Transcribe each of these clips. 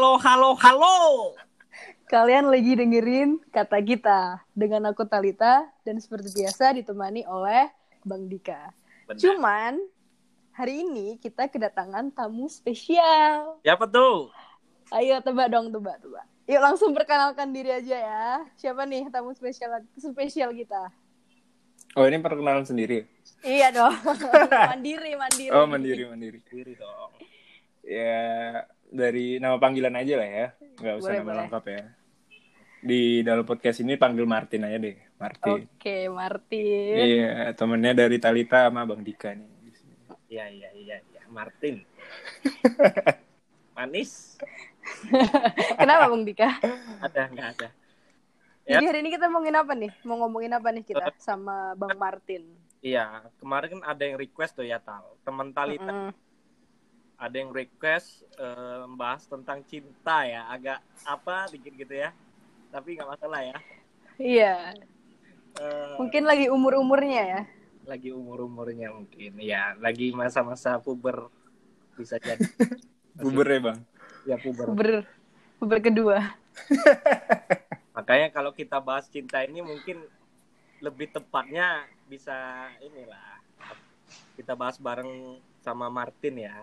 halo, halo, halo. Kalian lagi dengerin kata kita dengan aku Talita dan seperti biasa ditemani oleh Bang Dika. Benar. Cuman hari ini kita kedatangan tamu spesial. Siapa tuh? Ayo tebak dong, tebak, tebak. Yuk langsung perkenalkan diri aja ya. Siapa nih tamu spesial spesial kita? Oh ini perkenalan sendiri. Iya dong. mandiri, mandiri. Oh mandiri mandiri. Diri dong. Ya dari nama panggilan aja lah ya, nggak usah Boleh, nama boleh. lengkap ya. Di dalam podcast ini panggil Martin aja deh, Martin. Oke, Martin. Iya temennya dari Talita sama Bang Dika nih. Iya, iya, iya, iya. Martin. Manis? Kenapa Bang Dika? Ada, nggak ada? Ya. Jadi hari ini kita mau ngomongin apa nih? Mau ngomongin apa nih kita sama Bang Martin? Iya, kemarin kan ada yang request tuh ya, Tal. Teman Talita Mm. Ada yang request eh, bahas tentang cinta ya. Agak apa dikit gitu ya. Tapi nggak masalah ya. Iya, Eh, mungkin lagi umur-umurnya ya. lagi umur-umurnya mungkin. Ya, lagi masa-masa puber bisa jadi. Bubur ya Bang. Ya, puber. Puber, puber kedua. Makanya kalau kita bahas cinta ini mungkin lebih tepatnya bisa inilah kita bahas bareng sama Martin ya.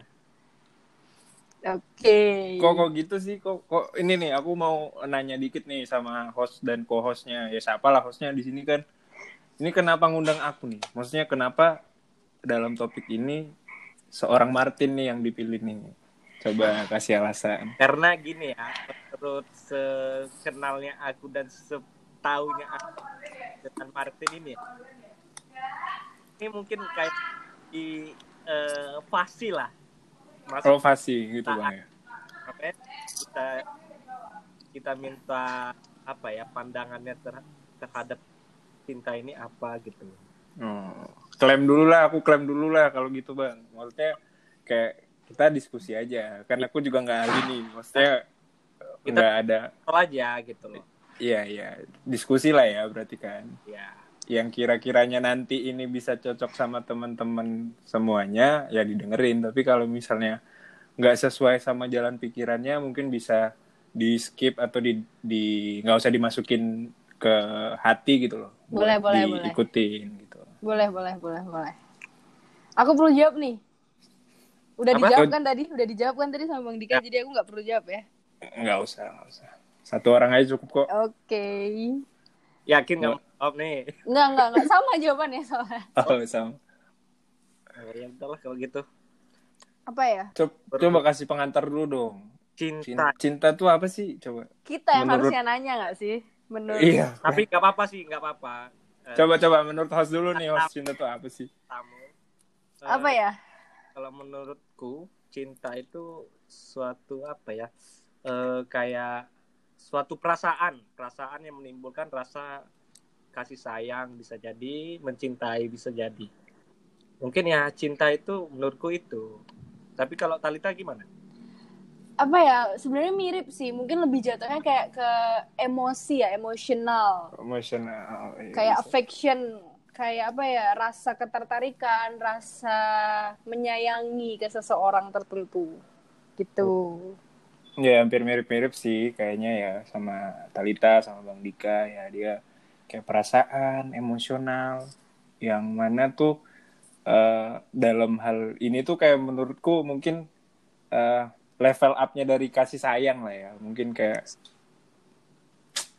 Oke. Kok kok gitu sih? Kok kok ini nih aku mau nanya dikit nih sama host dan co-hostnya. Ya siapa lah hostnya di sini kan. Ini kenapa ngundang aku nih? Maksudnya kenapa dalam topik ini seorang Martin nih yang dipilih nih? Coba kasih alasan. Karena gini ya, menurut sekenalnya aku dan setahunya aku dengan Martin ini ya. Ini mungkin kayak di eh, fasi lah. Mas, Provasi gitu bang ya. makanya kita kita minta apa ya pandangannya ter- terhadap cinta ini apa gitu. Oh, klaim dulu lah, aku klaim dulu lah kalau gitu bang. Maksudnya kayak kita diskusi aja, karena aku juga nggak ahli nih. Maksudnya nggak ada. Apa aja gitu loh. Iya iya, diskusi lah ya berarti kan. Ya. Yang kira-kiranya nanti ini bisa cocok sama teman-teman semuanya, ya didengerin. Tapi kalau misalnya nggak sesuai sama jalan pikirannya, mungkin bisa di skip atau di di nggak usah dimasukin ke hati gitu loh. Boleh, boleh, boleh. diikutin gitu. Boleh, boleh, boleh, boleh. Aku perlu jawab nih. Udah Apa? dijawab kan tadi? Udah dijawab kan tadi sama Bang Dika, jadi aku nggak perlu jawab ya. Nggak usah, nggak usah. Satu orang aja cukup kok. Oke. Yakin nggak oh, nih? Nggak, nggak, nggak. Sama jawabannya soalnya. Oh, sama. Oh, ya udahlah kalau gitu. Apa ya? Coba, coba kasih pengantar dulu dong. Cinta. Cinta, cinta tuh apa sih? Coba. Kita yang Menurut- harusnya nanya nggak sih? Menurut Iya. Tapi nggak apa-apa sih, nggak apa-apa. Eh, Coba coba menurut host dulu nih host cinta tuh apa sih? tamu. Eh, apa ya? Kalau menurutku cinta itu suatu apa ya? Eh, kayak suatu perasaan, perasaan yang menimbulkan rasa kasih sayang bisa jadi, mencintai bisa jadi. Mungkin ya cinta itu menurutku itu. Tapi kalau Talita gimana? Apa ya? Sebenarnya mirip sih. Mungkin lebih jatuhnya kayak ke emosi ya, emosional. Emosional. iya, kayak bisa. affection kayak apa ya rasa ketertarikan rasa menyayangi ke seseorang tertentu gitu Ya hampir mirip-mirip sih kayaknya ya sama Talita sama Bang Dika. Ya dia kayak perasaan emosional yang mana tuh eh, dalam hal ini tuh kayak menurutku mungkin eh, level up-nya dari kasih sayang lah ya. Mungkin kayak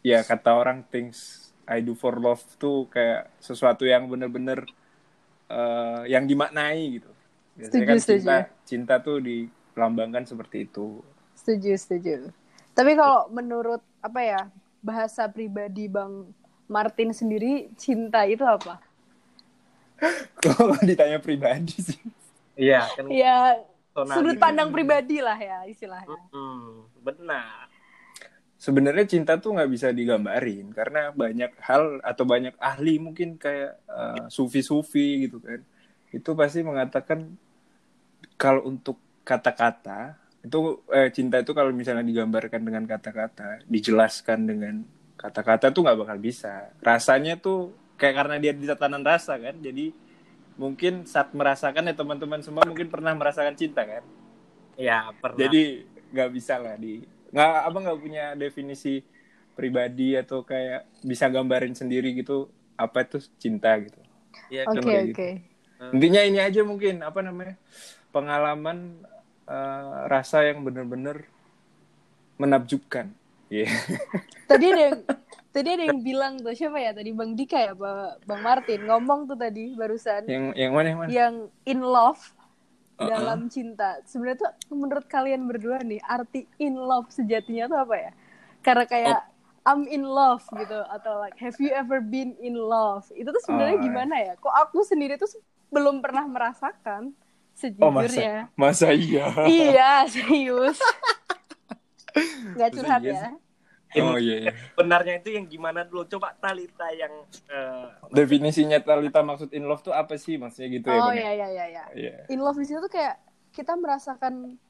ya kata orang things I do for love tuh kayak sesuatu yang bener-bener eh, yang dimaknai gitu. Biasanya Setuju, kan setuju. cinta cinta tuh dilambangkan seperti itu setuju setuju tapi kalau menurut apa ya bahasa pribadi bang Martin sendiri cinta itu apa Kalau ditanya pribadi sih. Iya, kan ya sudut gitu. pandang pribadi lah ya istilahnya Hmm, benar. Sebenarnya cinta tuh nggak bisa digambarin karena banyak hal atau banyak ahli mungkin kayak eh, sufi-sufi gitu kan. Itu pasti mengatakan kalau untuk kata-kata itu eh, cinta itu kalau misalnya digambarkan dengan kata-kata, dijelaskan dengan kata-kata tuh nggak bakal bisa. Rasanya tuh kayak karena dia di tatanan rasa kan, jadi mungkin saat merasakan ya teman-teman semua mungkin pernah merasakan cinta kan. Ya, pernah. Jadi nggak bisa lah di nggak abang nggak punya definisi pribadi atau kayak bisa gambarin sendiri gitu apa itu cinta gitu ya Oke, Kan oke. kayak gitu. intinya ini aja mungkin apa namanya pengalaman eh, rasa yang bener-bener menakjubkan Iya. Tadi ada yang tadi ada yang bilang tuh siapa ya tadi Bang Dika ya Ba- Bang Martin ngomong tuh tadi barusan yang yang mana yang mana yang in love Uh-uh. dalam cinta. Sebenarnya tuh menurut kalian berdua nih arti in love sejatinya tuh apa ya? Karena kayak I'm in love gitu atau like have you ever been in love? Itu tuh sebenarnya Oh, gimana ya? Kok aku sendiri tuh belum pernah merasakan oh masa sejujurnya. masa iya iya, serius. Gak curhat iya ya. oh iya, iya. benarnya itu yang gimana dulu coba Talita yang eh, definisinya Talita maksud in love tuh apa sih maksudnya gitu ya Oh ya? iya iya iya iya. Iya. In love di situ tuh kayak kita merasakan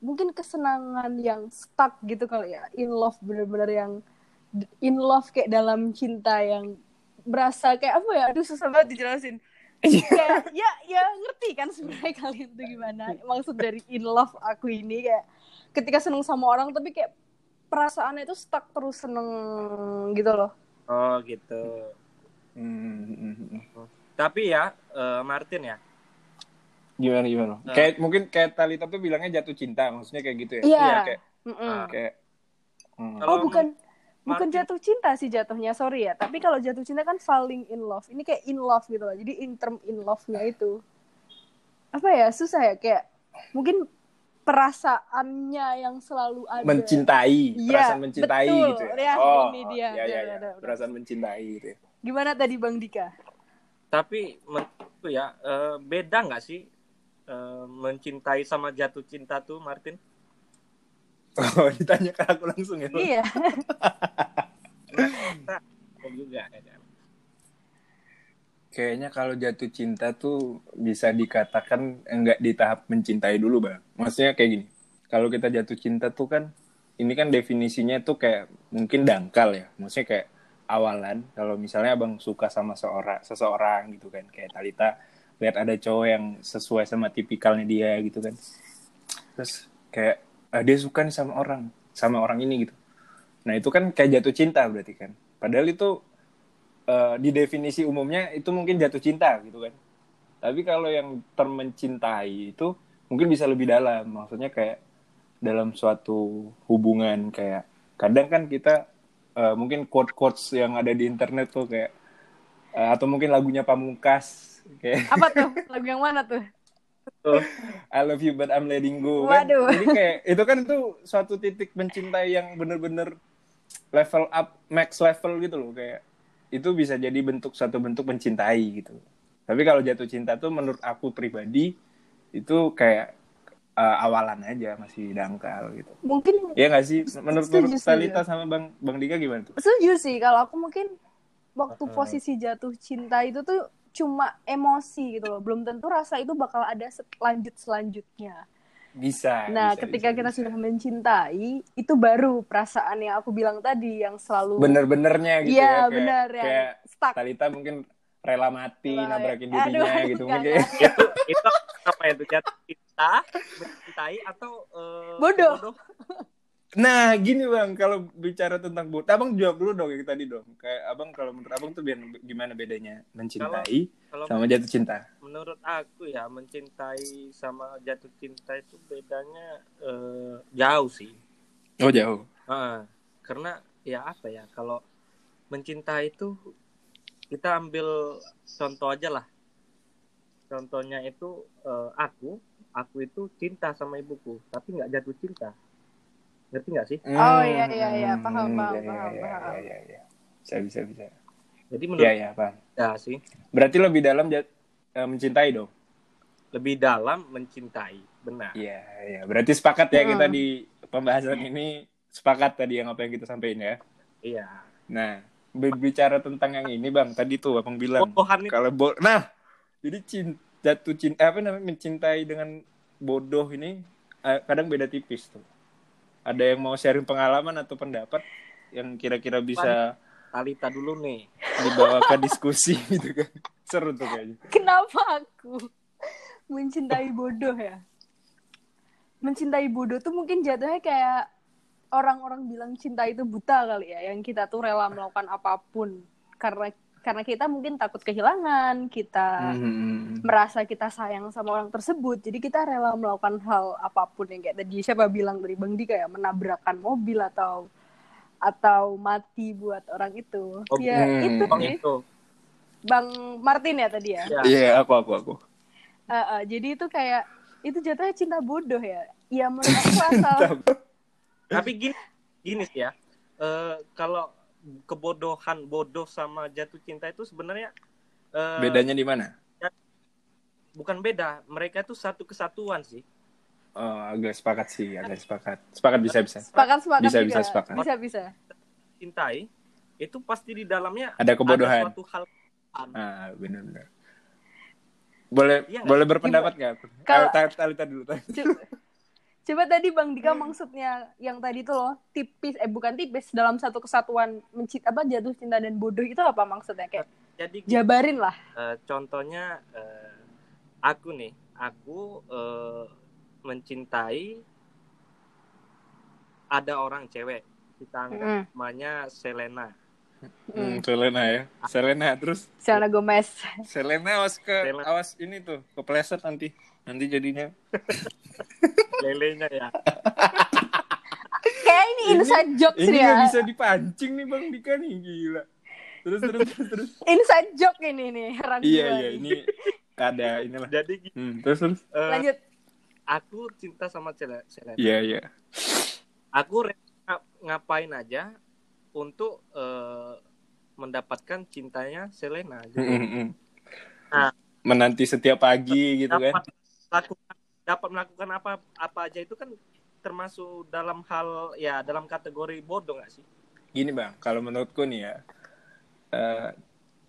mungkin kesenangan yang stuck gitu kali ya. In love bener-bener yang in love kayak dalam cinta yang berasa kayak apa ya? Aduh susah banget dijelasin. Kayak ya ya ngerti kan sebenarnya kalian tuh gimana maksud dari in love aku ini kayak ketika seneng sama orang tapi kayak perasaannya itu stuck terus seneng gitu loh. oh gitu Hmm, tapi ya eh, Martin ya gimana gimana Nah. kayak mungkin kayak Talita tuh bilangnya jatuh cinta maksudnya kayak gitu ya Iya. kayak Mm-mm. kayak hmm. Kalau Oh bukan bukan Martin- jatuh cinta sih jatuhnya sorry ya. Tapi kalau jatuh cinta kan falling in love. Ini kayak in love gitu loh. Jadi in term in love-nya itu. Apa ya? Susah ya? Kayak mungkin perasaannya yang selalu ada. Mencintai. Iya, perasaan mencintai betul. gitu ya? Ya, oh ini dia. ya ya, ya. perasaan mencintai gitu ya. gimana tadi bang Dika? Tapi menurutku ya eh, beda nggak sih eh, mencintai sama jatuh cinta tuh Martin oh ditanya ke aku langsung ya? Iya. Juga ya kayaknya kalau jatuh cinta tuh bisa dikatakan enggak di tahap mencintai dulu bang. Maksudnya kayak gini kalau kita jatuh cinta tuh kan ini kan definisinya tuh kayak mungkin dangkal ya. Maksudnya kayak awalan. Kalau misalnya abang suka sama seorang seseorang gitu kan kayak Talita lihat ada cowok yang sesuai sama tipikalnya dia gitu kan. Terus kayak ah, dia suka nih sama orang sama orang ini gitu. Nah itu kan kayak jatuh cinta berarti kan. Padahal itu eh, di definisi umumnya itu mungkin jatuh cinta gitu kan. Tapi kalau yang term mencintai itu mungkin bisa lebih dalam. Maksudnya kayak dalam suatu hubungan kayak kadang kan kita eh, mungkin quote quotes yang ada di internet tuh kayak eh, atau mungkin lagunya Pamungkas kayak apa tuh? Lagu yang mana tuh I love you but I'm letting go kan. Waduh. Jadi kayak itu kan itu suatu titik mencintai yang bener-bener level up max level gitu loh kayak itu bisa jadi bentuk satu bentuk mencintai gitu. Tapi kalau jatuh cinta tuh menurut aku pribadi itu kayak uh, awalan aja masih dangkal gitu. mungkin Ya nggak sih? Menurut, ya. sama Bang Bang Dika gimana tuh? setuju sih kalau aku mungkin waktu Uh-uh. posisi jatuh cinta itu tuh cuma emosi gitu loh belum tentu rasa itu bakal ada lanjut selanjutnya Bisa. nah bisa, ketika bisa, kita bisa. sudah mencintai itu baru perasaan yang aku bilang tadi yang selalu bener-benernya gitu iya ya. Kayak, benar ya kayak stuck Talita mungkin rela mati Rela- nabrakin dirinya aduh, gitu mungkin. itu itu apa itu jatuh cinta mencintai atau eh, Bodoh. Nah, gini Bang, kalau bicara tentang bodoh, Abang jawab dulu dong yang tadi dong. Kayak Abang kalau menurut Abang tuh biar gimana bedanya mencintai kalau sama jatuh cinta? menurut aku ya mencintai sama jatuh cinta itu bedanya eh, jauh sih Oh, jauh. Ah, karena ya apa ya kalau mencintai itu kita ambil contoh aja lah contohnya itu eh, aku aku itu cinta sama ibuku tapi nggak jatuh cinta ngerti nggak sih Oh, iya, iya, iya. Paham, Hmm, paham, iya, iya, paham, iya, paham. iya, iya, iya. Bisa, bisa, bisa. jadi Iya, menurut iya, paham. ya sih Berarti lebih dalam jat- eh, mencintai dong? lebih dalam mencintai benar Iya, iya. Berarti sepakat ya Hmm. kita di pembahasan ini sepakat tadi yang apa yang kita sampaikan ya. iya Nah, berbicara tentang yang ini Bang, tadi tuh Abang bilang itu kalau bo nah, jadi cinta jatuh cinta apa namanya mencintai dengan bodoh ini eh, kadang beda tipis tuh. Ada yang mau sharing pengalaman atau pendapat yang kira-kira bisa Talita dulu nih dibawa ke diskusi gitu kan. Seru tuh kayaknya. Kenapa aku mencintai bodoh ya? Mencintai bodoh tuh mungkin jatuhnya kayak orang-orang bilang cinta itu buta kali ya, yang kita tuh rela melakukan apa pun karena karena kita mungkin takut kehilangan, kita Hmm. merasa kita sayang sama orang tersebut, jadi kita rela melakukan hal apa pun yang kayak tadi siapa bilang dari Bang Dika ya, menabrakkan mobil atau atau mati buat orang itu. Oh, ya hmm. itu Bang sih. itu. Bang Martin ya tadi ya. Ya. Iya, aku aku aku. Eh, eh, jadi itu kayak itu jatuhnya cinta bodoh ya. Ya menurut aku asal Tapi gini, gini sih ya. Eh, kalau kebodohan bodoh sama jatuh cinta itu sebenarnya eh, Bedanya di mana? bukan beda. Mereka itu satu kesatuan sih. Oh, agak sepakat sih, agak sepakat. Sepakat bisa bisa. sepakat sepakat Bisa, juga. bisa, sepakat. bisa bisa. Cintai itu pasti di dalamnya Ada kebodohan. Ada suatu hal Ah, benar-benar. Boleh nggak? boleh berpendapat nggak? Kalau- Kalau Talita dulu. Coba, tadi Bang Dika maksudnya yang tadi tuh loh tipis eh bukan tipis dalam satu kesatuan mencit apa jatuh cinta dan bodoh itu apa maksudnya kayak jadi gini, jabarin lah. eh, contohnya eh, aku nih, aku eh, mencintai ada orang cewek kita anggap Mm. namanya Selena. Hmm, Selena ya. Selena terus Selena Gomez. Selena awas ke Selena. awas ini tuh kepleset nanti. Nanti jadinya Lelenya ya. Kayak ini inside jokes ini ya. nggak bisa dipancing nih Bang Dika nih gila. Terus terus terus terus. Inside joke ini nih. Heran iya iya ini ada inilah. Jadi gini, Hmm, terus terus. eh, Lanjut. aku cinta sama Sele- Selena. Iya iya. Aku ngapain aja untuk eh, mendapatkan cintanya Selena. Gitu. Hmm, hmm, hmm. Nah. Menanti setiap pagi gitu kan. Dapat lakukan dapat melakukan apa apa aja itu kan termasuk dalam hal ya dalam kategori bodoh nggak sih? Gini bang, kalau menurutku nih ya, eh,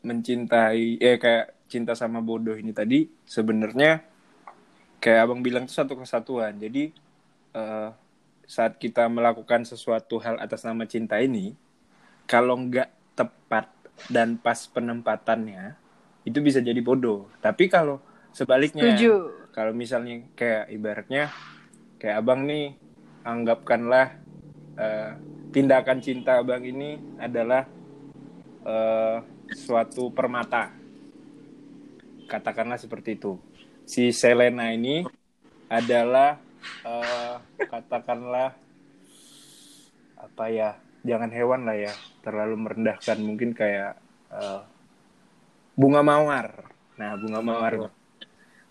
mencintai, eh kayak cinta sama bodoh ini tadi sebenarnya kayak abang bilang itu satu kesatuan. Jadi eh, saat kita melakukan sesuatu hal atas nama cinta ini, kalau nggak tepat dan pas penempatannya, itu bisa jadi bodoh. Tapi kalau sebaliknya, Setuju. Kalau misalnya kayak ibaratnya kayak abang nih anggapkanlah eh, tindakan cinta abang ini adalah eh, suatu permata. Katakanlah seperti itu. Si Selena ini adalah eh, katakanlah apa ya jangan hewan lah ya terlalu merendahkan mungkin kayak eh, bunga mawar. Nah bunga mawar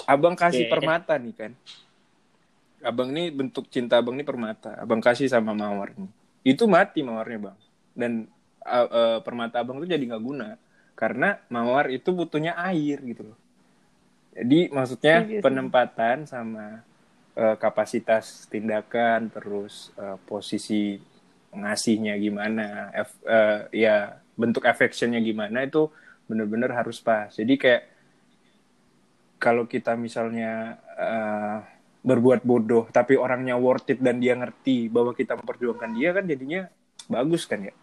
abang kasih Oke. permata nih kan? Abang ini bentuk cinta abang ini permata. Abang kasih sama mawar nih. Itu mati mawarnya bang. Dan uh, uh, permata abang tuh jadi nggak guna. Karena mawar itu butuhnya air gitu loh. Jadi maksudnya sih. penempatan sama uh, kapasitas tindakan terus uh, posisi ngasihnya gimana F- uh, ya bentuk affectionnya gimana itu bener-bener harus pas. Jadi kayak kalau kita misalnya uh, berbuat bodoh tapi orangnya worth it dan dia ngerti bahwa kita memperjuangkan dia kan jadinya bagus kan ya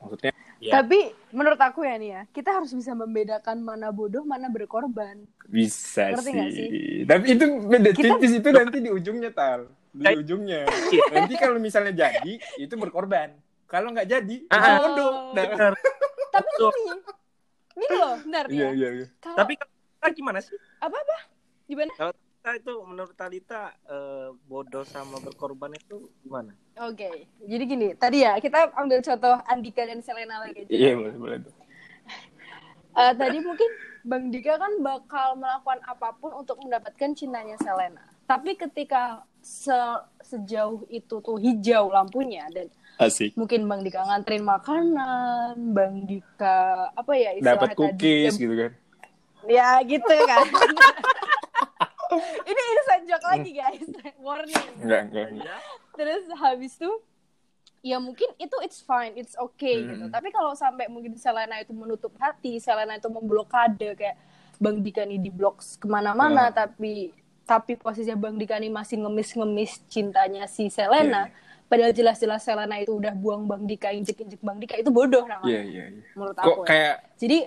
maksudnya Ya. Tapi menurut aku ya nih ya, kita harus bisa membedakan mana bodoh, mana berkorban. bisa Ngerti sih. sih? tapi itu beda Kita- tipis itu nanti di ujungnya tal di ujungnya nanti kalau misalnya jadi itu berkorban kalau nggak jadi itu Ah. bodoh nah. Tapi gini, gini loh, benar iya ya. iya iya Kalau Tapi kalau kita gimana sih? Apa-apa? Gimana? Kita itu menurut Talita eh, bodoh sama berkorban itu gimana? Oke, jadi gini, tadi ya kita ambil contoh Andika dan Selena lagi aja. iya boleh boleh tuh Eh, tadi mungkin Bang Dika kan bakal melakukan apa pun untuk mendapatkan cintanya Selena. Tapi ketika se- sejauh itu tuh hijau lampunya dan asik mungkin Bang Dika nganterin makanan, Bang Dika apa ya istilahnya dapat tadi, cookies ya, gitu kan ya gitu kan. Ini inside joke lagi guys, warning. enggak enggak, enggak. Ya, Terus habis itu ya mungkin itu it's fine, it's okay Hmm. gitu. Tapi kalau sampai mungkin Selena itu menutup hati, Selena itu memblokade kayak Bang Dika nih di blok ke mana-mana, Hmm. tapi tapi posisinya Bang Dika nih masih ngemis-ngemis cintanya si Selena. Iya, Padahal jelas-jelas Selena itu udah buang Bang Dika, injek-injek Bang Dika itu bodoh namanya. iya iya iya Menurut kok aku. ya. kayak Jadi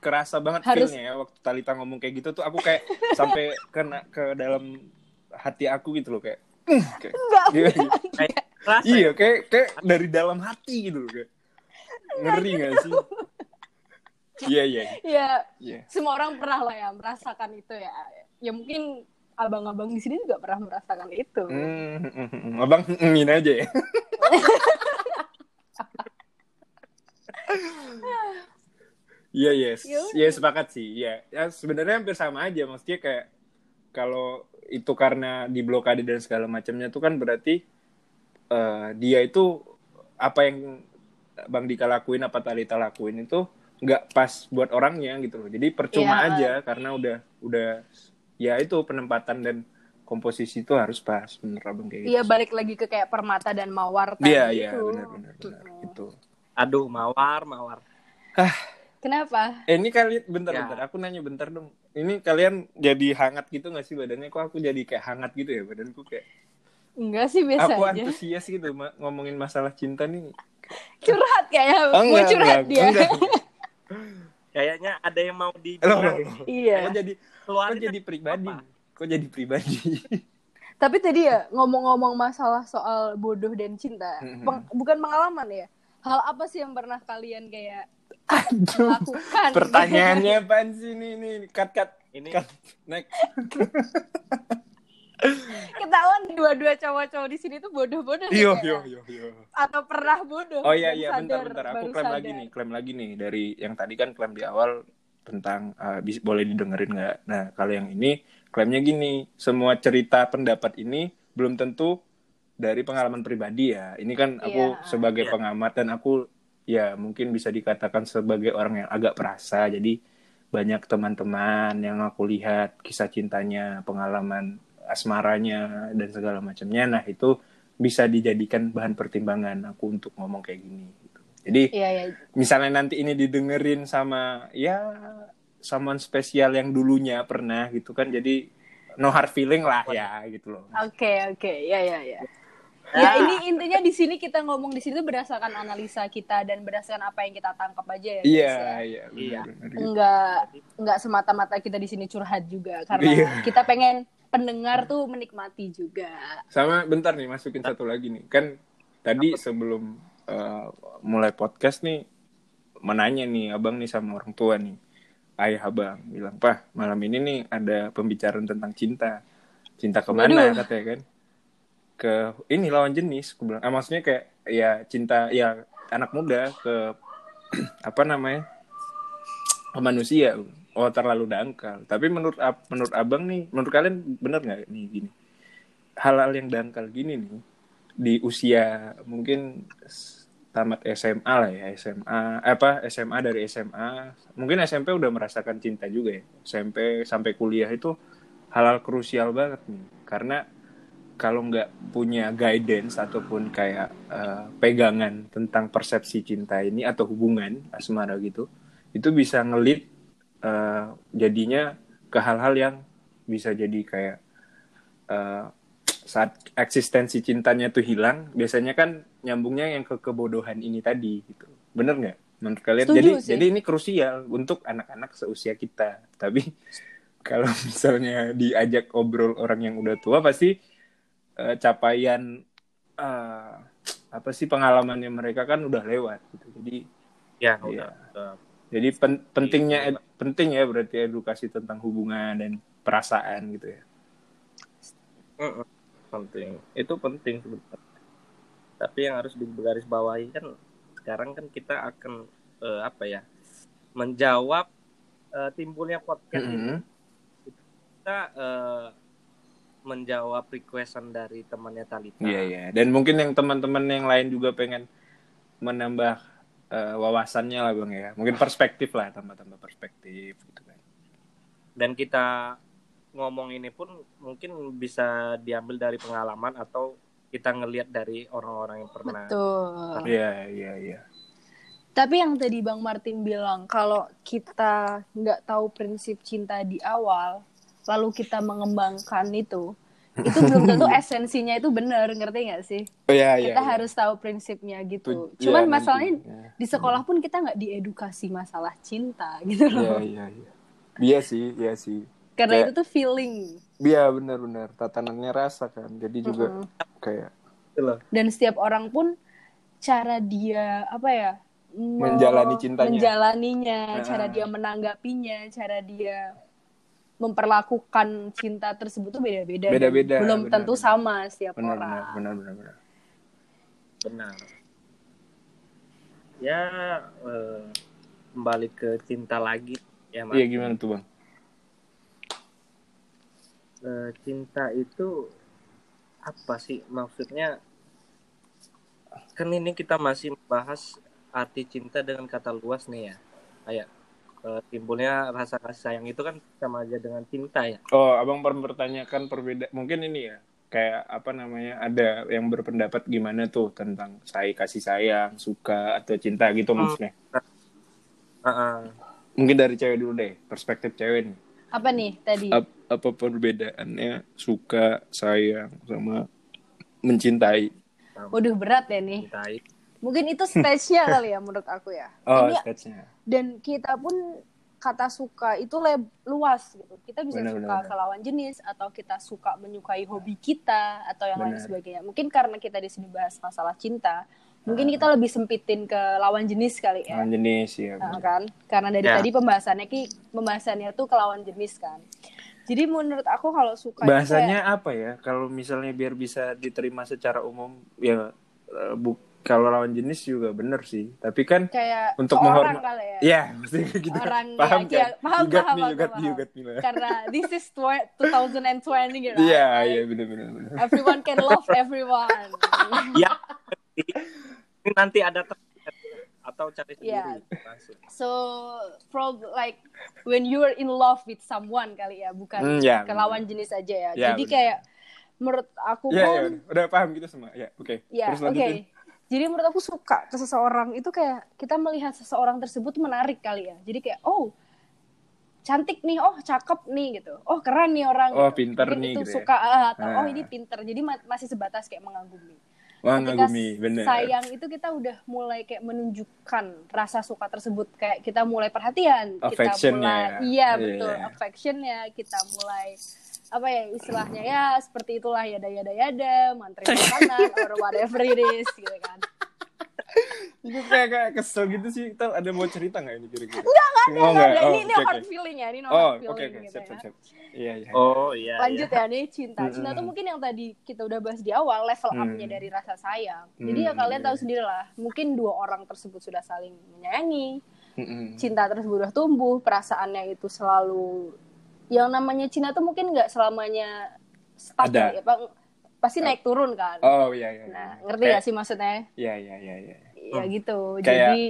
kerasa banget Harus- feelnya ya waktu Talita ngomong kayak gitu tuh aku kayak sampai kena ke dalam hati aku gitu loh kayak "Hmm," kayak enggak, enggak. Rasa iya kayak kayak dari dalam hati gitu loh kayak. Ngeri gak sih? Iya iya. Ya iya. Semua orang pernah lah ya merasakan itu ya. Ya mungkin abang-abang di sini juga pernah merasakan itu. Hmm, hmm, hmm, hmm. abang ngin aja ya Iya yes, Ya iya sepakat sih. Iya, ya sebenarnya hampir sama aja. Maksudnya kayak kalau itu karena diblokade dan segala macamnya itu kan berarti eh, dia itu apa yang Bang Dika lakuin apa Talita lakuin itu nggak pas buat orangnya gitu loh. Jadi percuma Iya. aja karena udah udah ya itu penempatan dan komposisi itu harus pas bener abang kayak gitu. Iya balik lagi ke kayak permata dan mawar tadi Iya iya itu. benar benar benar itu. aduh mawar mawar Kenapa? Eh ini kalian bentar Ya. bentar aku nanya bentar dong. Ini kalian jadi hangat gitu gak sih badannya? Kok aku jadi kayak hangat gitu ya badanku kayak. Enggak sih biasa aku aja. antusias gitu ma- ngomongin masalah cinta nih. Curhat kayaknya. Oh, Mau curhat dia. enggak. kayaknya ada yang mau loh, loh. Iya. Kok jadi kok keluarin jadi pribadi? apa? Kok jadi pribadi? Tapi tadi ya ngomong-ngomong masalah soal bodoh dan cinta, peng- bukan pengalaman ya. Hal apa sih yang pernah kalian kayak Aduh. lakukan? Pertanyaannya apaan sih nih nih cut cut ini cut next. Ketahuan dua-dua cowok-cowok di sini tuh bodoh-bodoh. Yo ya? yo yo yo. Atau pernah bodoh. Oh iya iya bentar bentar aku klaim sadar. lagi nih klaim lagi nih dari yang tadi kan klaim di awal tentang uh, bis- boleh didengerin nggak? Nah kalau yang ini klaimnya gini semua cerita pendapat ini belum tentu dari pengalaman pribadi ya. Ini kan aku Iya. sebagai Iya. pengamat dan aku ya mungkin bisa dikatakan sebagai orang yang agak perasa jadi banyak teman-teman yang aku lihat kisah cintanya pengalaman asmaranya dan segala macamnya nah itu bisa dijadikan bahan pertimbangan aku untuk ngomong kayak gini gitu. jadi Iya iya. misalnya nanti ini didengerin sama ya someone spesial yang dulunya pernah gitu kan jadi no hard feeling lah ya gitu loh Oke oke ya ya ya. Ah. Ya ini intinya di sini kita ngomong di sini tuh berdasarkan analisa kita dan berdasarkan apa yang kita tangkap aja ya. guys, iya ya. iya Iya. Enggak enggak semata-mata kita di sini curhat juga karena Iya. kita pengen pendengar tuh menikmati juga. Sama bentar nih masukin satu lagi nih. Kan tadi sebelum eh, mulai podcast nih menanya nih abang nih sama orang tua nih. Ayah abang bilang, "Pah, malam ini nih ada pembicaraan tentang cinta. Cinta ke mana?" Waduh. katanya kan. Ke ini lawan jenis. Aku bilang, ah, maksudnya kayak ya cinta ya anak muda ke apa namanya? ke manusia. Oh, terlalu dangkal. Tapi menurut menurut abang nih, menurut kalian bener nggak nih gini? hal-hal yang dangkal gini nih di usia mungkin tamat SMA lah ya SMA apa SMA dari SMA mungkin SMP udah merasakan cinta juga ya SMP sampai kuliah itu hal-hal krusial banget nih karena kalau nggak punya guidance ataupun kayak eh, pegangan tentang persepsi cinta ini atau hubungan asmara gitu itu bisa ngelit eh, jadinya ke hal-hal yang bisa jadi kayak eh, saat eksistensi cintanya tuh hilang biasanya kan nyambungnya yang ke kebodohan ini tadi gitu. Bener nggak? Menurut kalian? Setuju jadi sih. jadi ini krusial untuk anak-anak seusia kita. Tapi kalau misalnya diajak obrol orang yang udah tua pasti eh, capaian eh, apa sih pengalamannya mereka kan udah lewat gitu. Jadi ya Iya. udah, jadi pen- pentingnya ed- penting ya berarti edukasi tentang hubungan dan perasaan gitu ya. Penting. Itu penting sebenarnya. Tapi yang harus digarisbawahi kan sekarang kan kita akan eh, apa ya menjawab eh, timbulnya podcast ini. Mhm. kita eh, menjawab requestan dari temannya Talita Iya iya. Dan mungkin yang teman-teman yang lain juga pengen menambah eh, wawasannya lah bang ya. Mungkin perspektif lah tambah-tambah perspektif gitu kan. dan kita ngomong ini pun mungkin bisa diambil dari pengalaman atau kita ngelihat dari orang-orang yang pernah Betul. Iya iya iya. Tapi yang tadi Bang Martin bilang kalau kita nggak tahu prinsip cinta di awal, lalu kita mengembangkan itu, itu belum tentu esensinya itu benar, ngerti nggak sih? Oh iya iya. kita iya. harus tahu prinsipnya gitu. Cuman iya, masalahnya. Iya. di sekolah pun kita nggak diedukasi masalah cinta gitu Iya loh. iya iya. Iya sih, iya sih. Karena Kayak- itu tuh feeling. Iya benar-benar tatanannya rasa kan. Jadi juga Mm-mm. kayak gitu loh dan setiap orang pun cara dia apa ya me- Menjalani cintanya. menjalaninya Ah. cara dia menanggapinya cara dia memperlakukan cinta tersebut tuh beda-beda Beda-beda, belum benar, tentu benar. sama setiap benar orang. benar benar benar benar. Benar. Ya eh, kembali ke cinta lagi ya Mas. iya gimana tuh bang? Eh, cinta itu apa sih? Maksudnya kan ini kita masih membahas arti cinta dengan kata luas nih ya. Kayak eh, timbulnya rasa kasih sayang itu kan sama aja dengan cinta ya. Oh abang mempertanyakan perbedaan mungkin ini ya kayak apa namanya ada yang berpendapat gimana tuh tentang saya kasih sayang suka atau cinta gitu Hmm. maksudnya? Ah, ah. mungkin dari cewek dulu deh perspektif cewek nih. Apa nih tadi? Ap- apa perbedaannya suka sayang sama mencintai? Waduh berat ya nih. Cintai mungkin itu stage-nya kali ya menurut aku ya. Oh Ini stage-nya dan kita pun kata suka itu leb- luas gitu. Kita bisa Benar, suka ke lawan jenis atau kita suka menyukai hobi kita atau yang lain Benar. sebagainya. Mungkin karena kita di sini bahas masalah cinta, mungkin Ah. kita lebih sempitin ke lawan jenis kali ya. lawan jenis ya Nah, kan? Karena dari Ya. tadi pembahasannya ki pembahasannya tuh ke lawan jenis kan. Jadi menurut aku kalau suka itu bahasanya apa ya kalau misalnya biar bisa diterima secara umum ya eh, bu kalau lawan jenis juga bener sih tapi kan kayak, untuk ke orang menghormat- kali ya. ya mesti gitu Orang paham ya, kan iya, paham, you got paham, me you got me you got me lah Karena this is tw- 2020 gitu. iya right? iya bener bener bener Everyone can love everyone. ya nanti ada atau cari sendiri Iya. langsung So, prob like when you're in love with someone kali ya, bukan Hmm, ya, ke lawan jenis aja ya. Ya, Jadi benar. kayak menurut aku Iya, pun, iya, udah paham gitu semua. Ya, oke. ya Terus oke. lanjutin. Jadi menurut aku suka ke seseorang itu kayak kita melihat seseorang tersebut menarik kali ya. Jadi kayak oh cantik nih, oh cakep nih gitu. Oh keren nih orang. Oh, gitu. pinter Mungkin nih itu gitu ya. suka ah, atau oh Ah. ini pinter. Jadi ma- masih sebatas kayak mengagumi. Wah, ketika ngagumi, bener. sayang itu kita udah mulai kayak menunjukkan rasa suka tersebut kayak kita mulai perhatian kita mulai ya. iya Iya, betul affectionnya kita mulai apa ya istilahnya ya seperti itulah ya yada yada yada mantri makanan or whatever it is gitu kan Itu kayak, kayak kesel gitu sih. Kita ada mau cerita nggak ini kira-kira? Enggak, enggak ada, Oh, enggak ada. nggak? ini Oh, ini oke, hard feeling ya, ini no Oh, feeling oke. gitu Siap, ya. siap, siap. Iya, iya. oh iya Lanjut iya. ya nih cinta. Cinta tuh mungkin yang tadi kita udah bahas di awal level up-nya dari rasa sayang. Jadi ya Hmm, kalian iya. tahu sendiri lah, mungkin dua orang tersebut sudah saling menyayangi, cinta tersebut udah tumbuh, perasaannya itu selalu yang namanya cinta tuh mungkin nggak selamanya stuck Ada. ya, Bang. Pasti naik turun kan. Oh, iya, iya. iya. Nah, ngerti Kayak- gak sih maksudnya? Iya, iya, iya, iya. Ya gitu. Kayak- Jadi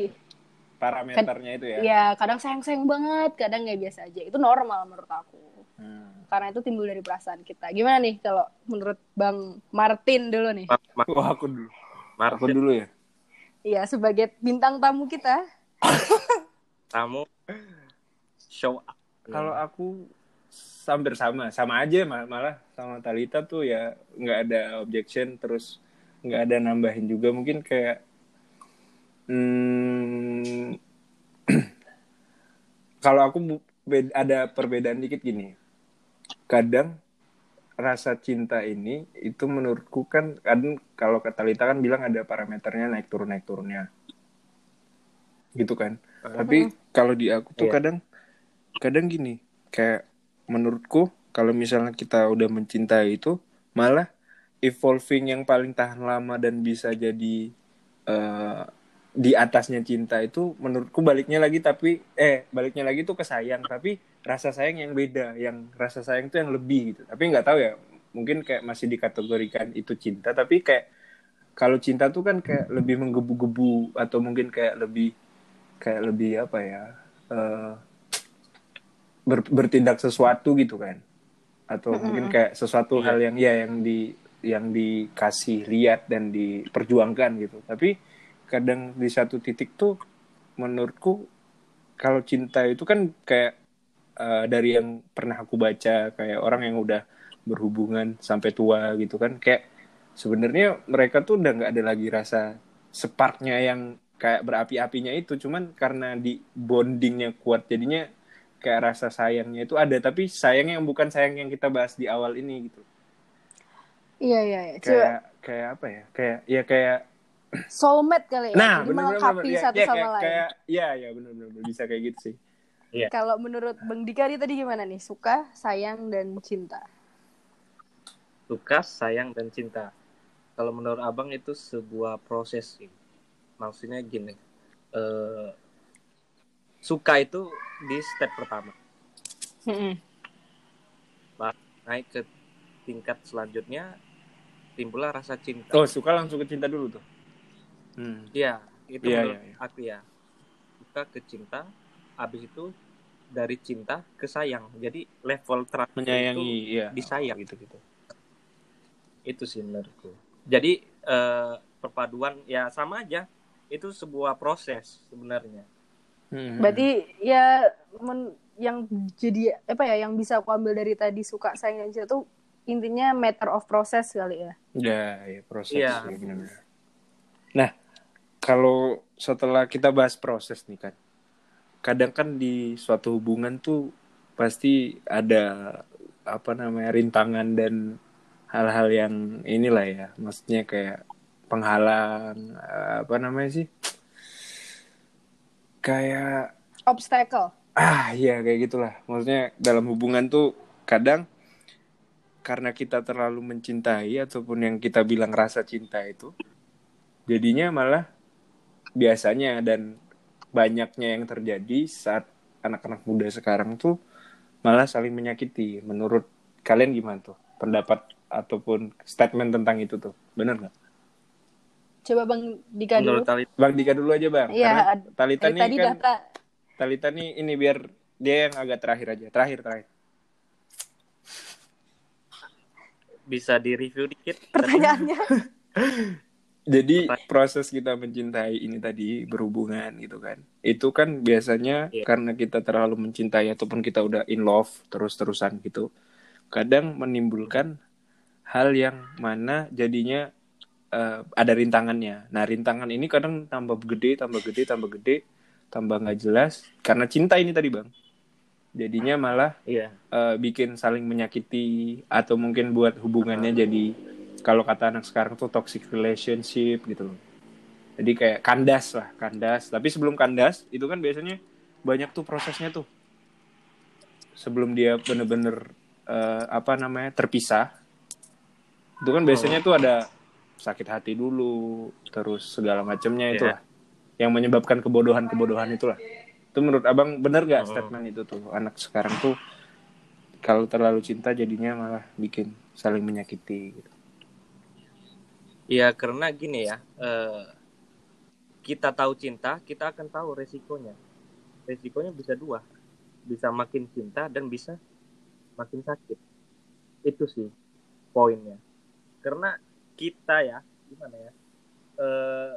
Parameternya itu ya. ya kadang sayang-sayang banget, kadang nggak biasa aja. Itu normal menurut aku. Hmm. Karena itu timbul dari perasaan kita. Gimana nih kalau menurut Bang Martin dulu nih? Ma- ma- Wah, aku dulu. Aku Martin dulu ya. Iya, sebagai bintang tamu kita. kamu show up Kalau aku hampir sama, sama aja mal- malah sama Talita tuh ya nggak ada objection terus nggak ada nambahin juga. Mungkin kayak hmm, kalau aku ada perbedaan dikit gini, kadang rasa cinta ini itu menurutku kan kadang kalau kata Talita kan bilang ada parameternya naik turun naik turunnya, gitu kan. Tapi kalau di aku tuh Iya. kadang kadang gini, kayak menurutku kalau misalnya kita udah mencintai itu malah evolving yang paling tahan lama dan bisa jadi eh, di atasnya cinta itu menurutku baliknya lagi tapi eh baliknya lagi tuh ke sayang tapi rasa sayang yang beda yang rasa sayang tuh yang lebih gitu. Tapi nggak tahu ya mungkin kayak masih dikategorikan itu cinta tapi kayak kalau cinta tuh kan kayak lebih menggebu-gebu atau mungkin kayak lebih kayak lebih apa ya eh, ber- bertindak sesuatu gitu kan? Atau mungkin kayak sesuatu Iya. hal yang ya yang di yang dikasih lihat dan diperjuangkan gitu. Tapi kadang di satu titik tuh menurutku kalau cinta itu kan kayak eh, dari yang pernah aku baca kayak orang yang udah berhubungan sampai tua gitu kan kayak sebenarnya mereka tuh udah nggak ada lagi rasa sparknya yang kayak berapi-apinya itu. Cuman karena di bondingnya kuat jadinya kayak rasa sayangnya itu ada tapi sayangnya yang bukan sayang yang kita bahas di awal ini gitu. Iya, iya, iya. Coba kayak kayak apa ya? Kayak ya kayak soulmate kali ya nah jadi benar-benar melengkapi ya, satu ya, sama kayak, lain. kayak ya ya benar-benar bisa kayak gitu sih. Kalau menurut bang Dika nih tadi gimana nih? Suka sayang dan cinta? Suka sayang dan cinta. Kalau menurut abang itu sebuah proses sih. Maksudnya gini eh, suka itu di step pertama naik ke tingkat selanjutnya timbullah rasa cinta oh suka langsung ke cinta dulu tuh hmm. Iya, itu Iya, menurut iya, iya. aku ya. Kita ke cinta, habis itu dari cinta ke sayang. Jadi level terakhir menyayangi itu iya disayang. gitu gitu itu sih menurutku. Jadi eh, perpaduan ya sama aja. Itu sebuah proses sebenarnya. Hmm. berarti ya men- yang jadi apa ya yang bisa aku ambil dari tadi suka sayang dan cinta tuh intinya matter of process kali ya ya ya proses Iya. ya, benar-benar. nah kalau setelah kita bahas proses nih kan kadang kan di suatu hubungan tuh pasti ada apa namanya rintangan dan hal-hal yang inilah ya maksudnya kayak penghalang eh, apa namanya sih kayak obstacle. Ah iya kayak gitulah. Maksudnya dalam hubungan tuh kadang karena kita terlalu mencintai ataupun yang kita bilang rasa cinta itu jadinya malah biasanya dan banyaknya yang terjadi saat anak-anak muda sekarang tuh malah saling menyakiti. Menurut kalian gimana tuh? Pendapat ataupun statement tentang itu tuh. Bener nggak coba bang Dika dulu Menurut Tali, bang Dika dulu aja bang Iya, Talita Eh, nih tadi kan data Talita nih ini biar dia yang agak terakhir aja terakhir terakhir bisa di-review dikit. pertanyaannya Jadi proses kita mencintai ini tadi berhubungan gitu kan. Itu kan biasanya Iya. karena kita terlalu mencintai ataupun kita udah in love terus-terusan gitu. Kadang menimbulkan hal yang mana jadinya eh, ada rintangannya. Nah, rintangan ini kadang tambah gede, tambah gede, tambah gede, tambah nggak jelas karena cinta ini tadi, Bang. Jadinya malah Iya. eh, bikin saling menyakiti atau mungkin buat hubungannya jadi kalau kata anak sekarang tuh toxic relationship gitu loh. Jadi kayak kandas lah, kandas. Tapi sebelum kandas itu kan biasanya banyak tuh prosesnya tuh. Sebelum dia bener-bener eh, apa namanya terpisah, itu kan biasanya tuh ada sakit hati dulu, terus segala macamnya itu Iya. lah, yang menyebabkan kebodohan-kebodohan itulah. Itu menurut abang bener gak Oh. statement itu tuh anak sekarang tuh kalau terlalu cinta jadinya malah bikin saling menyakiti gitu. Iya, karena gini ya. eh, kita tahu cinta, kita akan tahu resikonya. Resikonya bisa dua. Bisa makin cinta dan bisa makin sakit. Itu sih poinnya. Karena kita ya, gimana ya? eh,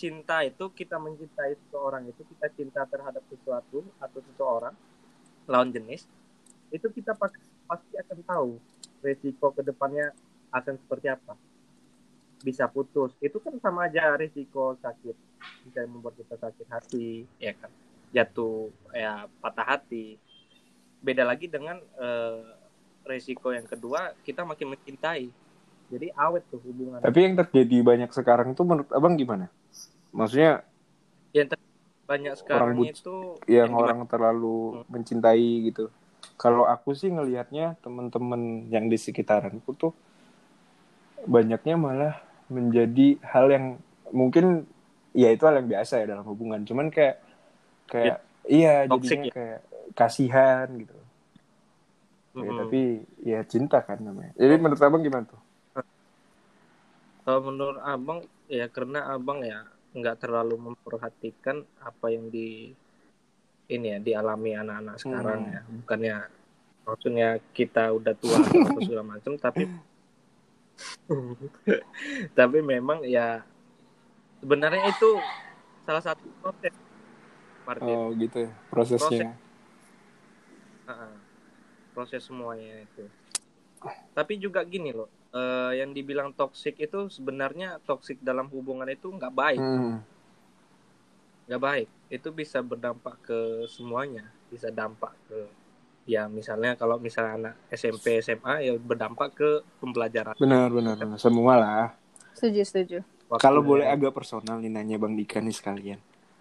cinta itu kita mencintai seseorang itu kita cinta terhadap sesuatu atau seseorang lawan jenis itu kita pas- pasti akan tahu resiko ke depannya akan seperti apa. Bisa putus. Itu kan sama aja risiko sakit. Bisa membuat kita sakit hati ya kan? Jatuh ya patah hati. Beda lagi dengan eh, risiko yang kedua kita makin mencintai jadi awet tuh hubungan Tapi yang terjadi banyak sekarang itu menurut abang gimana? Maksudnya yang banyak sekarang but- itu yang gimana? orang terlalu mencintai gitu. Kalau aku sih ngelihatnya temen-temen yang di sekitaranku tuh banyaknya malah menjadi hal yang mungkin ya itu hal yang biasa ya dalam hubungan. Cuman kayak kayak iya Toxic jadinya ya? kayak kasihan gitu. Ya, Mm-mm. tapi ya cinta kan namanya. Jadi menurut abang gimana tuh? Kalau menurut abang ya karena abang ya nggak terlalu memperhatikan apa yang di ini ya dialami anak-anak sekarang Hmm. ya. Bukannya maksudnya kita udah tua atau segala macam tapi tapi memang ya sebenarnya itu salah satu proses. Martin. Oh gitu ya prosesnya. Ah, proses semuanya itu. Tapi juga gini loh eh, yang dibilang toksik itu sebenarnya toksik dalam hubungan itu nggak baik Hmm. nggak baik itu bisa berdampak ke semuanya bisa dampak ke ya misalnya kalau misalnya anak SMP SMA ya berdampak ke pembelajaran Benar benar benar. semua lah. Setuju, setuju. Waktu Kalau ya. boleh agak personal nih nanya Bang Dika nih sekalian.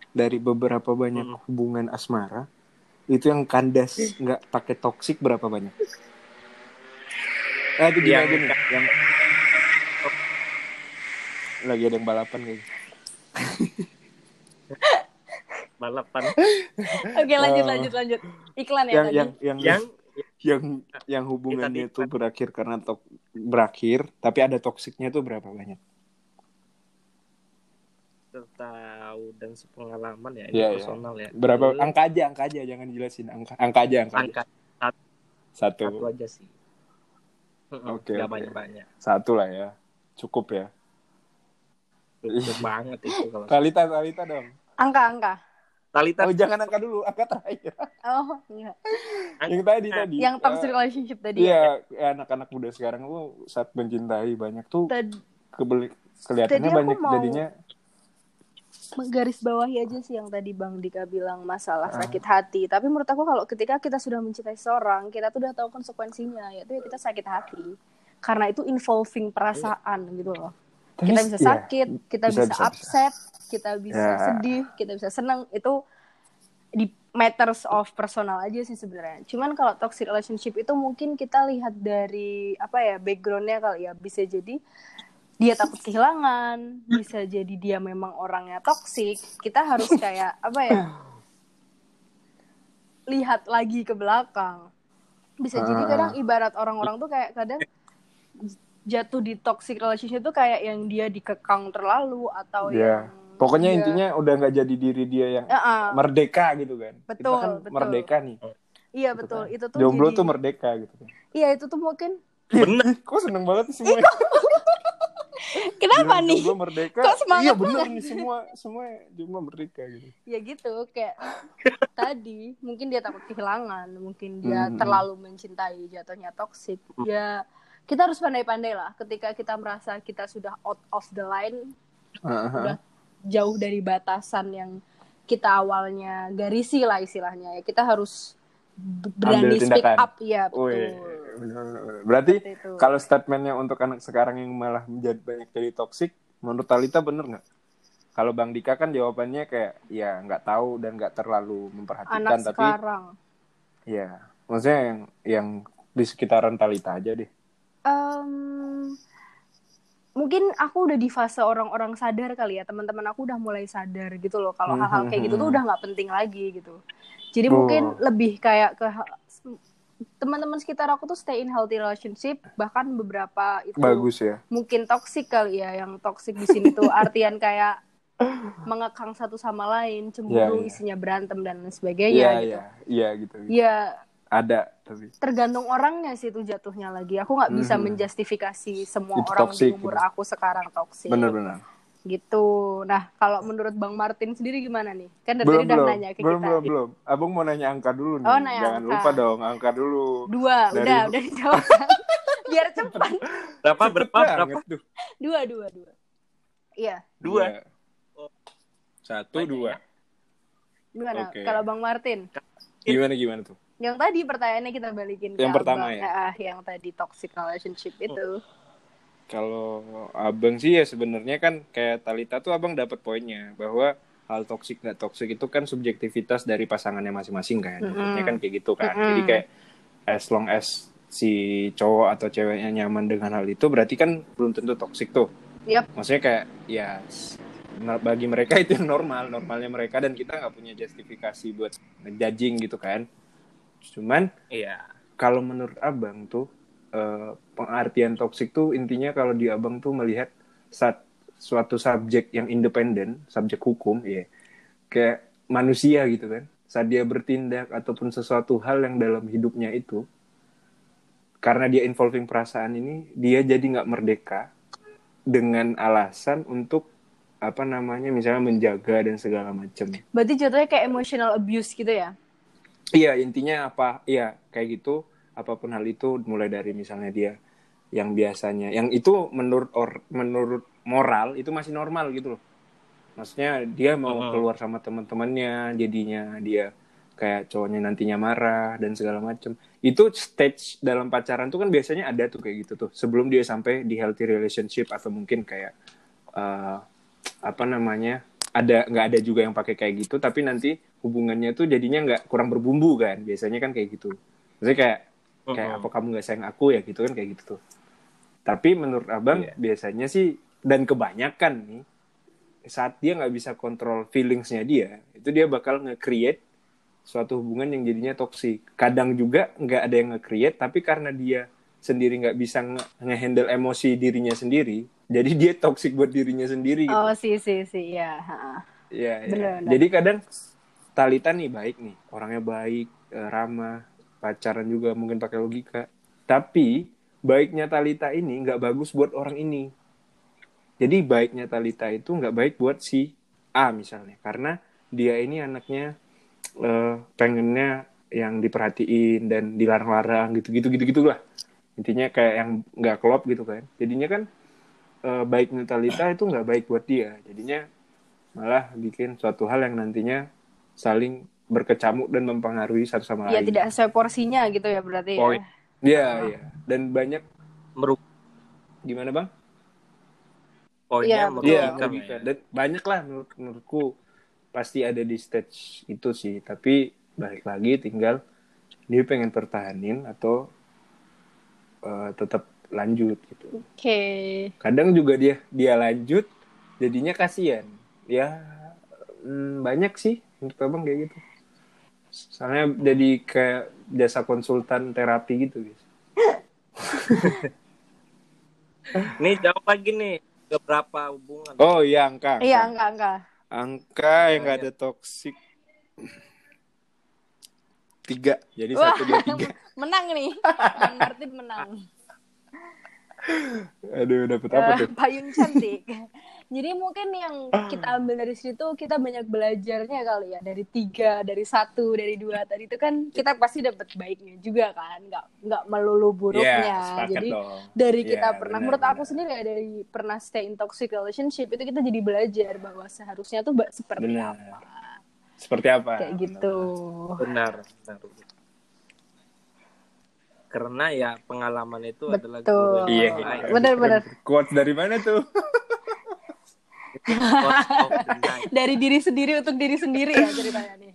Dari beberapa banyak Hmm. hubungan asmara, itu yang kandas nggak pakai toksik berapa banyak? Eh, itu gini Yang- aja nih, yang lagi ada yang balapan kayaknya. balapan Oke, lanjut, Eh, lanjut, lanjut. Iklan ya yang tadi. yang yang yang yang yang hubungannya itu berakhir karena tok berakhir, tapi ada toksiknya tuh berapa banyak? tahu dan sepengalaman ya ini Iya, personal ya Berapa? Angka aja, angka aja, jangan jelasin angka. Angka aja, angka. aja. angka Satu. satu aja sih Oke, oke. banyak banyak Satu lah ya. Cukup ya. cukup banget itu kalau Talita, Talita dong. Angka, angka. Talita Oh, jangan angka dulu, angka terakhir. Oh, enggak. yang tadi tadi. Yang toxic Eh, relationship tadi. Iya, ya, anak-anak muda sekarang tuh saat mencintai banyak tuh Tadi kebeli kelihatannya banyak mau- jadinya garis bawahi aja sih yang tadi Bang Dika bilang masalah Ah. sakit hati. Tapi menurut aku kalau ketika kita sudah mencintai seorang, kita tuh udah tahu konsekuensinya, yaitu ya kita sakit hati. Karena itu involving perasaan gitu loh. Tapi, Kita bisa iya, sakit, kita bisa, bisa, bisa, bisa. upset, kita bisa Ya. sedih, kita bisa senang. Itu di matters of personal aja sih sebenarnya. Cuman kalau toxic relationship itu mungkin kita lihat dari apa ya backgroundnya kali ya bisa jadi dia takut kehilangan, bisa jadi dia memang orangnya toxic. Kita harus kayak apa ya? Lihat lagi ke belakang. Bisa jadi Ah. kadang ibarat orang-orang tuh kayak kadang jatuh di toxic relationship itu kayak yang dia dikekang terlalu atau Iya. yang Pokoknya dia- intinya udah nggak jadi diri dia yang Ya, ah. merdeka gitu kan. Kita Betul, kan betul. merdeka nih. Iya gitu betul, kan. itu tuh Jomblo jadi tuh merdeka gitu kan. Iya, itu tuh mungkin bener Kok seneng banget sih semua. Kenapa Bilang nih? Jomblo merdeka. Kok semangat iya bener banget? nih semua semua jomblo merdeka gitu. Ya gitu, kayak tadi mungkin dia takut kehilangan, mungkin dia Hmm. terlalu mencintai jatuhnya toxic. Ya kita harus pandai-pandai lah ketika kita merasa kita sudah out of the line, Heeh. udah jauh dari batasan yang kita awalnya garisi lah istilahnya. Ya kita harus berani speak up ya betul. Wih, Berarti kalau statementnya untuk anak sekarang yang malah menjadi banyak jadi toksik, menurut Talita bener nggak? Kalau Bang Dika kan jawabannya kayak ya nggak tahu dan nggak terlalu memperhatikan, anak tapi sekarang ya maksudnya yang yang di sekitaran Talita aja deh. Em, mungkin aku udah di fase orang-orang sadar kali ya teman-teman aku udah mulai sadar gitu loh kalau Hmm, hal-hal kayak gitu hmm, tuh hmm. udah nggak penting lagi gitu jadi Oh. mungkin lebih kayak ke teman-teman sekitar aku tuh stay in healthy relationship bahkan beberapa itu Bagus ya. mungkin toxic kali ya yang toxic di sini tuh artian kayak mengekang satu sama lain cemburu Iya, iya. isinya berantem dan lain sebagainya gitu iya iya gitu. ya Ada tapi tergantung orangnya sih itu jatuhnya lagi. Aku nggak bisa Mhm. menjustifikasi semua Itu orang toxic, di umur gitu. aku sekarang toksik. benar-benar. Gitu. Nah, kalau menurut Bang Martin sendiri gimana nih? Kan dari Belum tadi udah belum nanya ke belum kita. belum belum. Abang mau nanya angka dulu nih. Oh, nanya Jangan angka. lupa dong angka dulu. Dua, Dari- udah, udah dijawab. Biar cepat. berapa Cepet berapa berapa tuh. Dua, dua, dua. Iya. dua Satu Banyak dua. ya. Gimana? Oke. Kalau Bang Martin? Gimana gimana tuh? Yang tadi pertanyaannya kita balikin ke Yang pertama Abang. ya? Ah, yang tadi toxic relationship itu. Kalau abang sih ya sebenarnya kan kayak Talita tuh abang dapat poinnya bahwa hal toksik nggak toksik itu kan subjektivitas dari pasangannya masing-masing kan. Mm-mm. Maksudnya kan kayak gitu kan. Mm-mm. Jadi kayak as long as si cowok atau ceweknya nyaman dengan hal itu berarti kan belum tentu toksik tuh. Yap. Maksudnya kayak ya bagi mereka itu yang normal, normalnya mereka dan kita nggak punya justifikasi buat ngejudging gitu kan. Cuman iya kalau menurut abang tuh eh, pengertian toksik tuh intinya kalau di abang tuh melihat saat suatu subjek yang independen subjek hukum ya kayak manusia gitu kan saat dia bertindak ataupun sesuatu hal yang dalam hidupnya itu karena dia involving perasaan ini dia jadi nggak merdeka dengan alasan untuk apa namanya misalnya menjaga dan segala macam Berarti jatuhnya kayak emotional abuse gitu ya? Iya intinya apa? Iya kayak gitu. Apa pun hal itu, mulai dari misalnya dia yang biasanya, yang itu menurut or, menurut moral itu masih normal gitu loh. Maksudnya dia mau Mhm. keluar sama teman-temannya, jadinya dia kayak cowoknya nantinya marah dan segala macem itu stage dalam pacaran tuh kan biasanya ada tuh kayak gitu tuh sebelum dia sampai di healthy relationship atau mungkin kayak uh, apa namanya ada nggak ada juga yang pakai kayak gitu tapi nanti hubungannya tuh jadinya nggak kurang berbumbu kan biasanya kan kayak gitu maksudnya kayak kayak apa kamu nggak sayang aku ya gitu kan kayak gitu tuh tapi menurut abang Iya. biasanya sih dan kebanyakan nih saat dia nggak bisa kontrol feelingsnya dia itu dia bakal nge-create suatu hubungan yang jadinya toksik kadang juga nggak ada yang nge-create tapi karena dia sendiri nggak bisa nge- nge-handle emosi dirinya sendiri jadi dia toksik buat dirinya sendiri gitu. Oh, sih, sih, sih, ya. Iya, iya. Benar. Jadi kadang Talita nih baik nih, orangnya baik, eh, ramah, pacaran juga mungkin pakai logika. Tapi baiknya Talita ini nggak bagus buat orang ini. Jadi baiknya Talita itu nggak baik buat si A misalnya, karena dia ini anaknya eh, pengennya yang diperhatiin dan dilarang-larang gitu-gitu gitu-gitu lah. Intinya kayak yang nggak klop gitu kan. Jadinya kan eh, baiknya Talita itu nggak baik buat dia. Jadinya malah bikin suatu hal yang nantinya saling berkecamuk dan mempengaruhi satu sama Iya, lain. tidak sesuai porsinya gitu ya berarti ya. Poin. Iya, iya. Dan banyak Meru- gimana bang? poinnya Iya. Iya, merugikan logika. ya. Dan banyak lah menurut menurutku pasti ada di stage itu sih. Tapi balik lagi tinggal dia pengen pertahanin atau eh, tetap lanjut gitu. Oke. Kadang juga dia dia lanjut, jadinya kasihan. Ya mm, banyak sih menurut abang kayak gitu. Soalnya jadi kayak jasa konsultan terapi gitu guys. Nih jawab lagi nih beberapa hubungan. Oh iya angka. Iya, angka. enggak. Angka yang nggak ada toksik. Tiga. Jadi Wah. satu dua tiga. Menang nih. Bang Martin menang. Aduh dapet apa Eh, tuh? payung cantik. Jadi mungkin yang kita ambil dari situ kita banyak belajarnya kali ya dari tiga, dari satu, dari dua tadi itu kan kita pasti dapat baiknya juga kan, nggak nggak melulu buruknya. Iya, sepakat jadi dong. dari Iya, kita pernah, benar, menurut aku benar. sendiri ya dari pernah stay in toxic relationship itu kita jadi belajar bahwa seharusnya tuh seperti Benar. apa, Seperti apa? kayak gitu. Benar, benar. Karena ya pengalaman itu adalah Betul. guru yang Iya. Benar-benar. Quotes dari mana tuh? Cost of the night. Dari diri sendiri untuk diri sendiri ya ceritanya nih.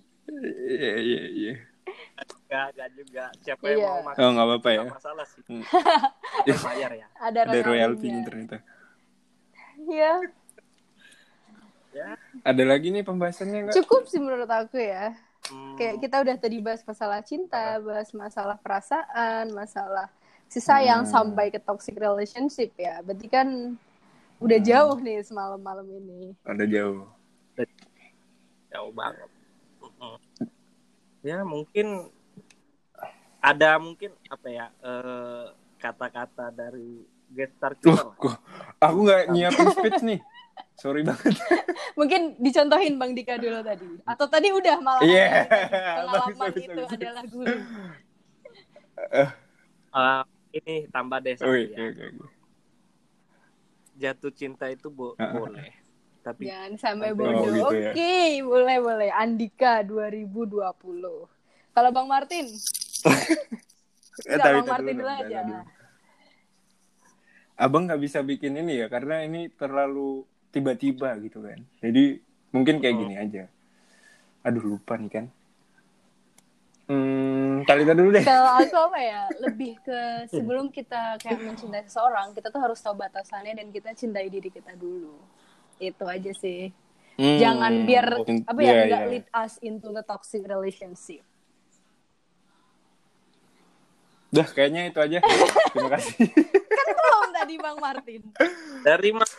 Iya iya iya. Enggak, enggak juga. Siapa Iya. yang mau makan? Oh nggak apa-apa ya. Masalah sih. Hmm. Kita bayar ya. Ada, Ada royalty ternyata. Iya, Ya. Ada lagi nih pembahasannya nggak? cukup sih menurut aku ya. Hmm, Kayak kita udah tadi bahas masalah cinta, bahas masalah perasaan, masalah si sayang Hmm. sampai ke toxic relationship ya. Berarti kan udah jauh nih semalam malam ini. Ada jauh. jauh banget. Ya mungkin ada mungkin apa ya eh, kata-kata dari gestar kita lah. kok aku nggak nyiapin speech nih. Sorry banget. Mungkin dicontohin Bang Dika dulu tadi. Atau tadi udah malah Iya. pengalaman Bagus, bagus, itu bagus. adalah guru. Eh, ini tambah deh satu Oke, ya. oke, oke. Jatuh cinta itu bo- Ah, ah. boleh. Tapi Jangan sampai Oh, bodoh. gitu Oke, ya. boleh boleh. Andika 2020. Kalau Bang Martin, Eh, Enggak, tapi Bang Martin dulu aja. Abang nggak bisa bikin ini ya karena ini terlalu tiba-tiba gitu kan. Jadi mungkin kayak Oh. gini aja. Aduh lupa nih kan. Hmm, Talita dulu deh. Kalau aku apa ya, lebih ke sebelum kita kayak mencintai seseorang, kita tuh harus tahu batasannya dan kita cintai diri kita dulu. Itu aja sih. Hmm, Jangan biar apa ya nggak iya. lead us into the toxic relationship. Udah kayaknya itu aja. Terima kasih. Kan belum tadi Bang Martin. dari mas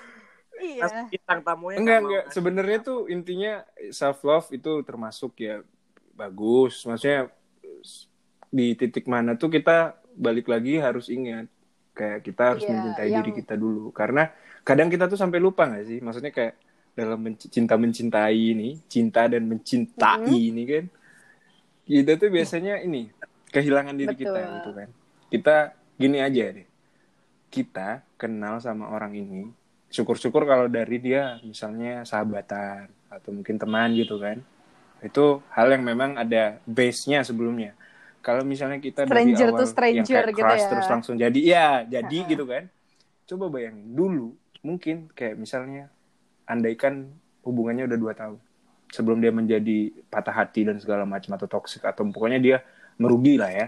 Iya. bintang tamunya enggak enggak sebenarnya tuh intinya self love itu termasuk ya bagus. Maksudnya di titik mana tuh kita balik lagi harus ingat. Kayak kita harus Iya, mencintai yang- diri kita dulu. Karena kadang kita tuh sampai lupa nggak sih? Maksudnya kayak dalam menc- cinta mencintai ini cinta dan mencintai Mm-hmm. ini kan kita tuh biasanya ini kehilangan diri kita Betul. gitu kan. Kita gini aja deh. Kita kenal sama orang ini syukur-syukur kalau dari dia misalnya sahabatan atau mungkin teman gitu kan itu hal yang memang ada base-nya sebelumnya kalau misalnya kita Stranger dari awal to stranger yang kayak gitu crush ya. terus langsung jadi ya jadi gitu kan coba bayangin dulu mungkin kayak misalnya andaikan hubungannya udah dua tahun sebelum dia menjadi patah hati dan segala macam atau toksik atau pokoknya dia merugi lah ya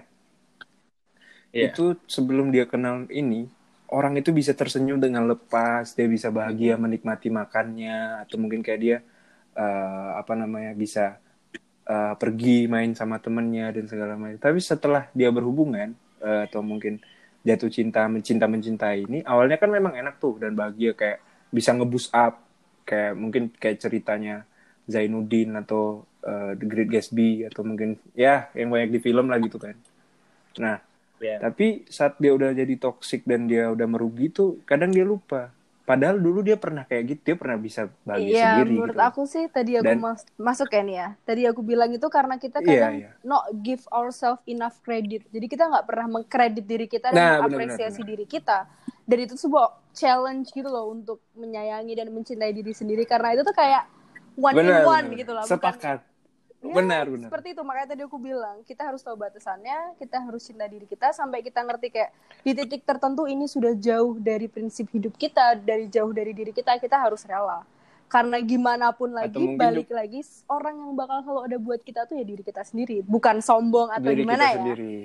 Iya. itu sebelum dia kenal ini orang itu bisa tersenyum dengan lepas dia bisa bahagia menikmati makannya atau mungkin kayak dia eh, apa namanya bisa eh, pergi main sama temennya dan segala macam tapi setelah dia berhubungan eh, atau mungkin jatuh cinta mencinta mencintai ini awalnya kan memang enak tuh dan bahagia kayak bisa ngeboost up kayak mungkin kayak ceritanya Zainuddin atau eh, The Great Gatsby atau mungkin ya yang banyak di film lah gitu kan nah Iya. tapi saat dia udah jadi toxic dan dia udah merugi tuh kadang dia lupa. Padahal dulu dia pernah kayak gitu, dia pernah bisa bahagia Iya, sendiri menurut gitu. aku sih tadi aku Dan- mas- masuk ya nih ya. Tadi aku bilang itu karena kita Iya, kadang iya. not give ourselves enough credit. Jadi kita nggak pernah mengkredit diri kita dan Nah, mengapresiasi benar, diri kita. Dan itu sebuah challenge gitu loh untuk menyayangi dan mencintai diri sendiri karena itu tuh kayak one in one benar. gitu loh. bukan- Sepakat. Ya, benar, benar. Seperti itu makanya tadi aku bilang kita harus tahu batasannya, kita harus cinta diri kita sampai kita ngerti kayak di titik tertentu ini sudah jauh dari prinsip hidup kita, dari jauh dari diri kita, kita harus rela. Karena gimana pun lagi balik lagi orang yang bakal selalu ada buat kita tuh ya diri kita sendiri, bukan sombong atau Diri gimana kita ya. sendiri.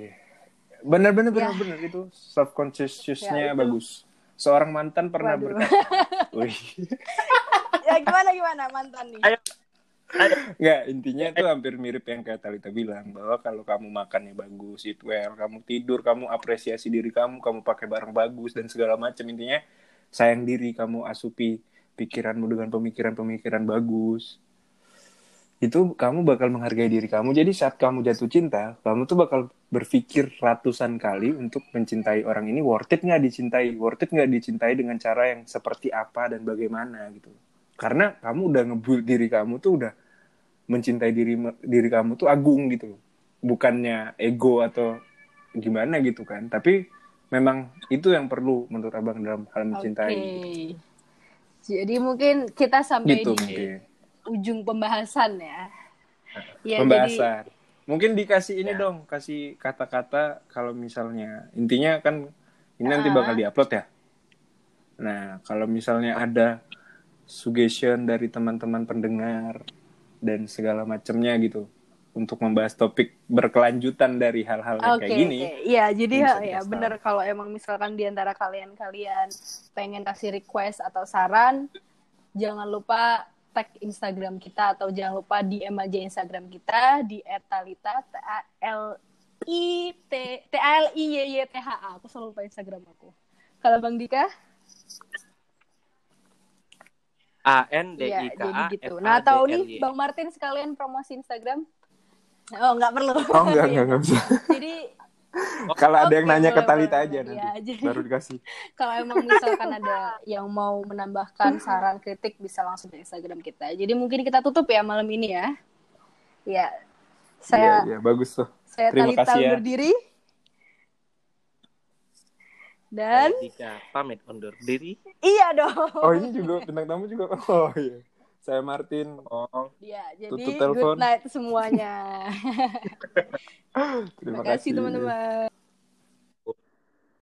Benar-benar Ya. benar-benar itu self consciousnya Ya, itu. bagus. Seorang mantan pernah Waduh. berkata, ya gimana gimana mantan nih? Ayo. Ayo. Nggak, intinya itu hampir mirip yang kayak Talita bilang bahwa kalau kamu makannya bagus, eat well, kamu tidur, kamu apresiasi diri kamu, kamu pakai barang bagus dan segala macam intinya sayang diri, kamu asupi pikiranmu dengan pemikiran-pemikiran bagus. Itu kamu bakal menghargai diri kamu. Jadi saat kamu jatuh cinta, kamu tuh bakal berpikir ratusan kali untuk mencintai orang ini worth it nggak dicintai, worth it nggak dicintai dengan cara yang seperti apa dan bagaimana gitu. Karena kamu udah ngebuild diri kamu tuh udah mencintai diri diri kamu tuh agung gitu bukannya ego atau gimana gitu kan. Tapi memang itu yang perlu menurut abang dalam hal mencintai Jadi mungkin kita sampai gitu di mungkin. ujung pembahasan ya. Ya, pembahasan. mungkin dikasih ini Ya. dong kasih kata-kata kalau misalnya intinya kan ini nanti Ah. bakal diupload ya. Nah kalau misalnya ada suggestion dari teman-teman pendengar dan segala macamnya gitu untuk membahas topik berkelanjutan dari hal-hal Oke, kayak gini oke. Iya, jadi ya, ya bener kalau emang misalkan di antara kalian-kalian pengen kasih request atau saran, jangan lupa tag Instagram kita atau jangan lupa DM aja Instagram kita di @talita t a l i t t a l i y y t h a. Aku selalu lupa Instagram aku. Kalau Bang Dika? A N D Iya, I K A gitu. F A Nah, D tahu nih. Bang Martin sekalian promosi Instagram? Oh, nggak perlu. oh enggak enggak enggak bisa Jadi kalau ada yang nanya ke Talita aja boleh. nanti Iya, jadi- baru dikasih kalau emang misalkan ada yang mau menambahkan saran kritik bisa langsung di Instagram kita. Jadi mungkin kita tutup ya malam ini ya. Ya. Saya iya iya bagus tuh saya terima Talita kasih ya. undur diri. Dan Dika pamit undur diri. iya dong. oh ini juga bintang tamu juga oh iya saya Martin Oh, Ya, jadi Tutup telepon. good night semuanya. terima Terima kasih teman-teman.